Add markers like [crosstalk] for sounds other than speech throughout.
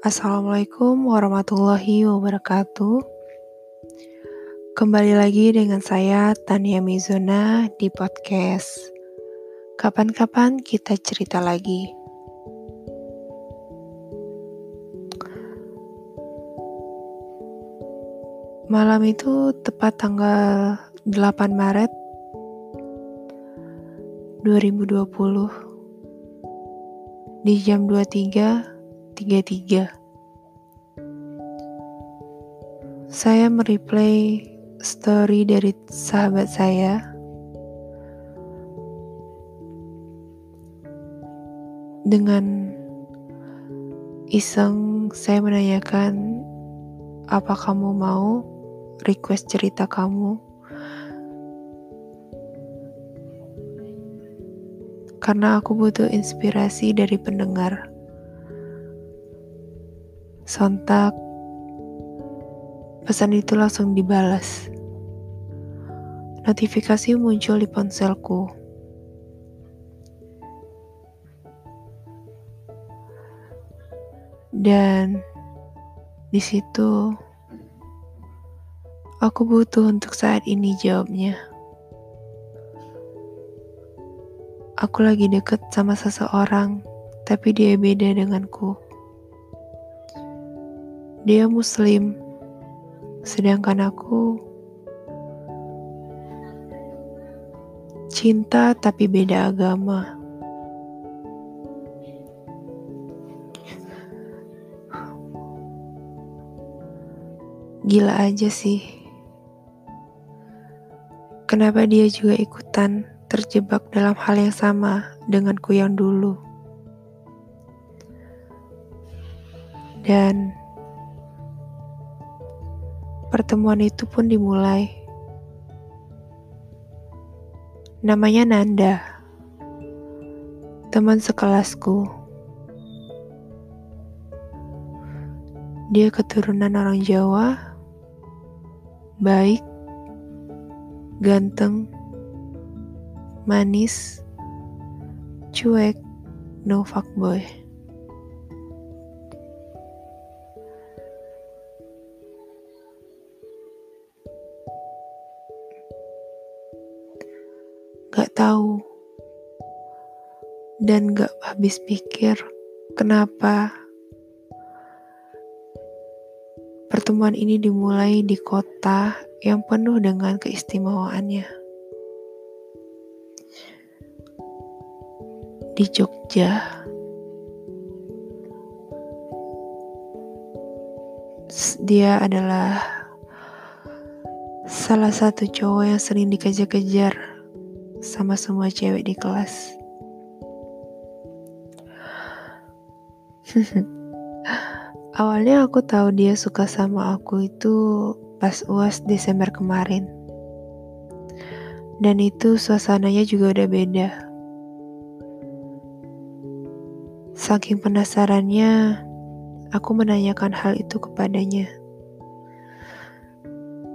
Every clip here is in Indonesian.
Assalamualaikum warahmatullahi wabarakatuh. Kembali lagi dengan saya Tania Mizuna di podcast. Kapan-kapan kita cerita lagi. Malam itu tepat tanggal 8 Maret 2020 di jam 23 33. Saya mereplay story dari sahabat saya. Dengan iseng saya menanyakan apa kamu mau request cerita kamu karena aku butuh inspirasi dari pendengar. Sontak, pesan itu langsung dibalas. Notifikasi muncul di ponselku. Dan di situ aku butuh untuk saat ini jawabnya. Aku lagi deket sama seseorang, tapi dia beda denganku. Dia Muslim, sedangkan aku cinta tapi beda agama. Gila aja sih. Kenapa dia juga ikutan terjebak dalam hal yang sama denganku yang dulu? Dan Pertemuan itu pun dimulai. Namanya Nanda, teman sekelasku. Dia keturunan orang Jawa, baik, ganteng, manis, cuek, no fuckboy. Gak tahu. Dan gak habis pikir kenapa pertemuan ini dimulai di kota yang penuh dengan keistimewaannya. Di Jogja, dia adalah salah satu cowok yang sering dikejar-kejar sama semua cewek di kelas. [laughs] Awalnya aku tahu dia suka sama aku itu pas UAS Desember kemarin. Dan itu suasananya juga udah beda. Saking penasarannya, aku menanyakan hal itu kepadanya.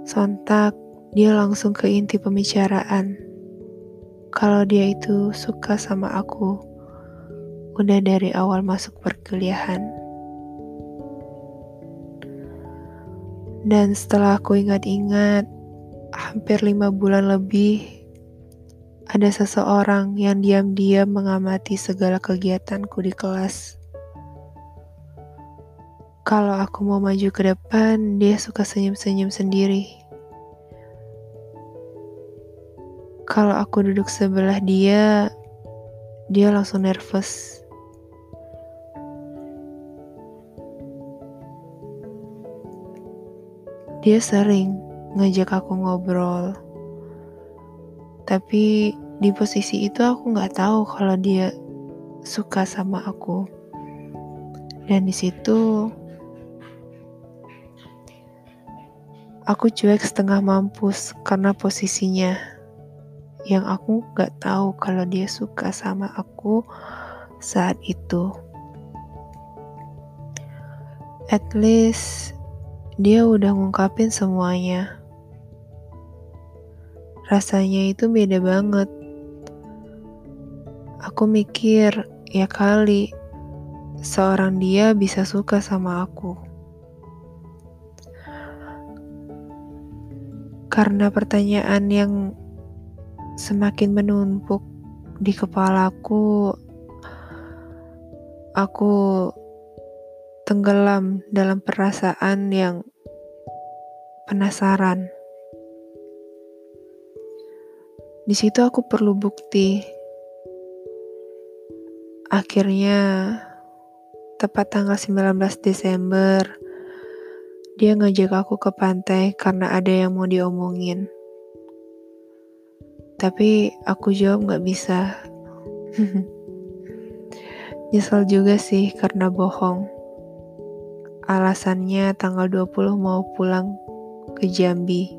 Sontak, dia langsung ke inti pembicaraan kalau dia itu suka sama aku udah dari awal masuk perkuliahan. Dan setelah aku ingat-ingat, hampir lima bulan lebih, ada seseorang yang diam-diam mengamati segala kegiatanku di kelas. Kalau aku mau maju ke depan, dia suka senyum-senyum sendiri. Kalau aku duduk sebelah dia, dia langsung nervous. Dia sering ngajak aku ngobrol. Tapi di posisi itu aku nggak tahu kalau dia suka sama aku. Dan di situ aku cuek setengah mampus karena posisinya yang aku gak tahu kalau dia suka sama aku saat itu. At least dia udah ngungkapin semuanya. Rasanya itu beda banget. Aku mikir, ya kali seorang dia bisa suka sama aku. Karena pertanyaan yang semakin menumpuk di kepalaku, aku tenggelam dalam perasaan yang penasaran. Di situ aku perlu bukti. Akhirnya, tepat tanggal 19 Desember, dia ngajak aku ke pantai karena ada yang mau diomongin. Tapi aku jawab gak bisa. [laughs] Nyesel juga sih karena bohong. Alasannya tanggal 20 mau pulang ke Jambi.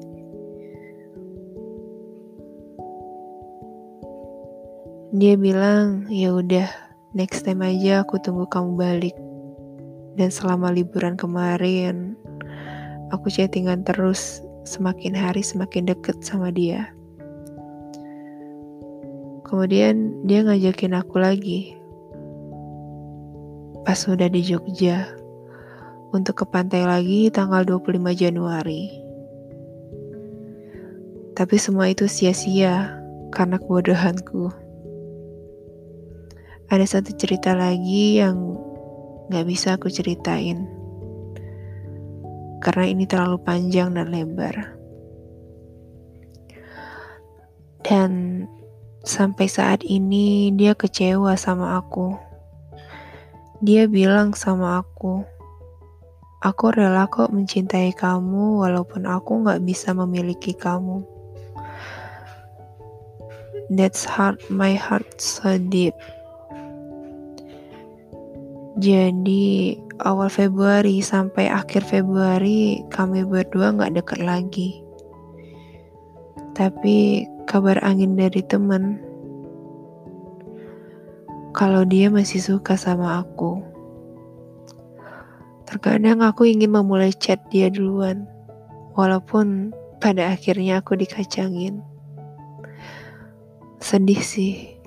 Dia bilang, "Ya udah, next time aja aku tunggu kamu balik." Dan selama liburan kemarin, aku chattingan terus, semakin hari semakin deket sama dia. Kemudian dia ngajakin aku lagi. Pas udah di Jogja, untuk ke pantai lagi tanggal 25 Januari. Tapi semua itu sia-sia karena kebodohanku ada satu cerita lagi yang gak bisa aku ceritain. Karena ini terlalu panjang dan lebar. Dan sampai saat ini dia kecewa sama aku. Dia bilang sama aku, aku rela kok mencintai kamu walaupun aku gak bisa memiliki kamu. That's hard, my heart so deep. Jadi awal Februari sampai akhir Februari kami berdua nggak deket lagi. Tapi kabar angin dari temen kalau dia masih suka sama aku. Terkadang aku ingin memulai chat dia duluan, walaupun pada akhirnya aku dikacangin. Sedih sih.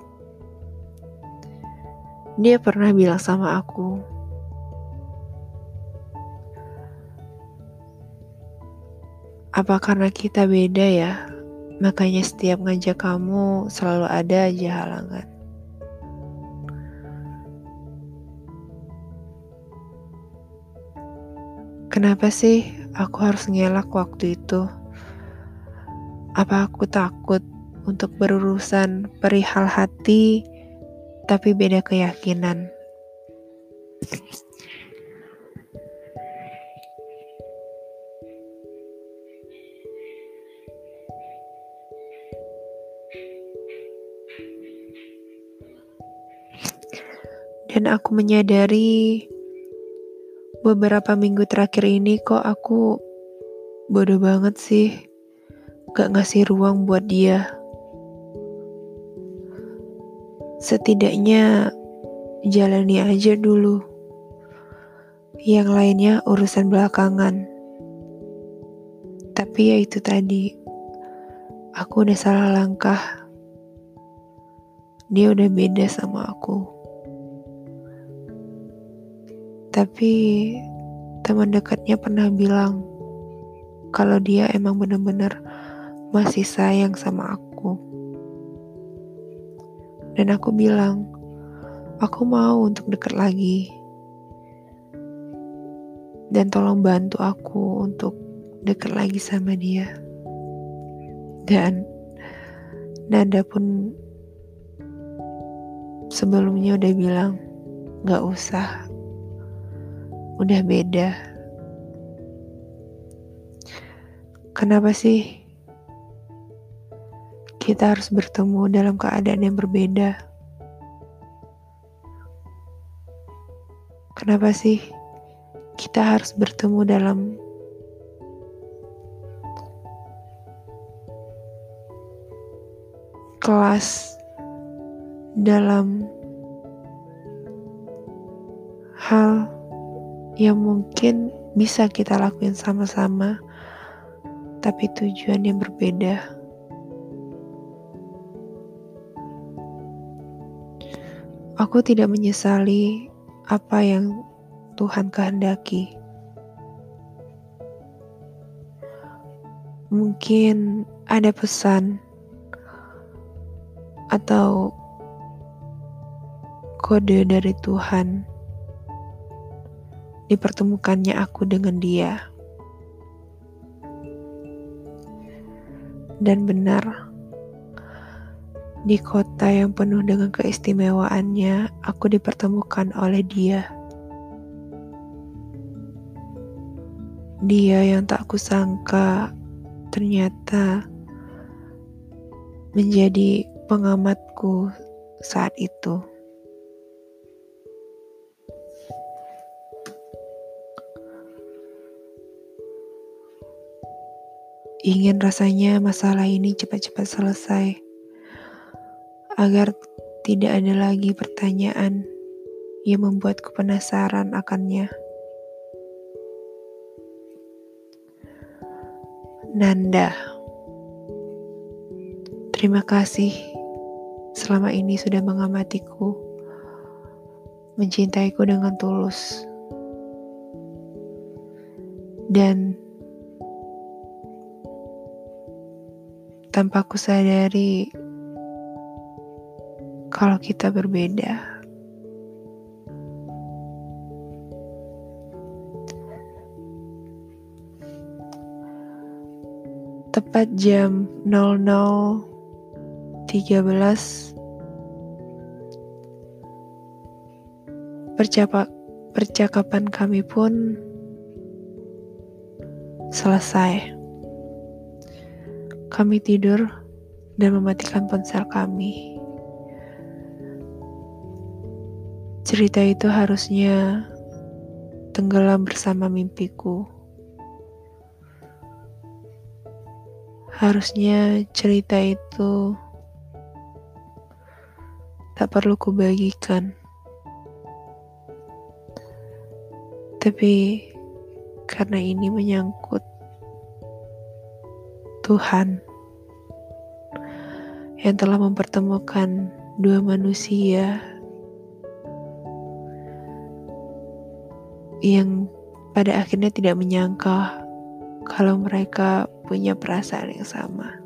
Dia pernah bilang sama aku, "Apa karena kita beda ya? Makanya setiap ngajak kamu selalu ada aja halangan." Kenapa sih aku harus ngelak waktu itu? Apa aku takut untuk berurusan perihal hati tapi beda keyakinan. Dan aku menyadari beberapa minggu terakhir ini kok aku bodoh banget sih. Gak ngasih ruang buat dia. Setidaknya jalani aja dulu. Yang lainnya urusan belakangan. Tapi ya itu tadi, aku udah salah langkah. Dia udah beda sama aku. Tapi teman dekatnya pernah bilang kalau dia emang bener-bener masih sayang sama aku. Dan aku bilang, aku mau untuk dekat lagi. Dan tolong bantu aku untuk dekat lagi sama dia. Dan Nada pun sebelumnya udah bilang, gak usah. Udah beda. Kenapa sih kita harus bertemu dalam keadaan yang berbeda. Kenapa sih kita harus bertemu dalam kelas dalam yang mungkin bisa kita lakuin sama-sama, tapi tujuan yang berbeda. Aku tidak menyesali apa yang Tuhan kehendaki. Mungkin ada pesan atau kode dari Tuhan dipertemukannya aku dengan dia. Dan benar, di kota yang penuh dengan keistimewaannya, aku dipertemukan oleh dia. Dia yang tak kusangka ternyata menjadi pengamatku saat itu. Ingin rasanya masalah ini cepat-cepat selesai, agar tidak ada lagi pertanyaan yang membuatku penasaran akannya. Nanda, terima kasih selama ini sudah mengamatiku, mencintaiku dengan tulus, dan tanpa ku sadari kalau kita berbeda. Tepat jam 00.13 percakapan kami pun selesai. Kami tidur dan mematikan ponsel kami. Cerita itu harusnya tenggelam bersama mimpiku. Harusnya cerita itu tak perlu kubagikan. Tapi karena ini menyangkut Tuhan yang telah mempertemukan dua manusia yang pada akhirnya tidak menyangka kalau mereka punya perasaan yang sama.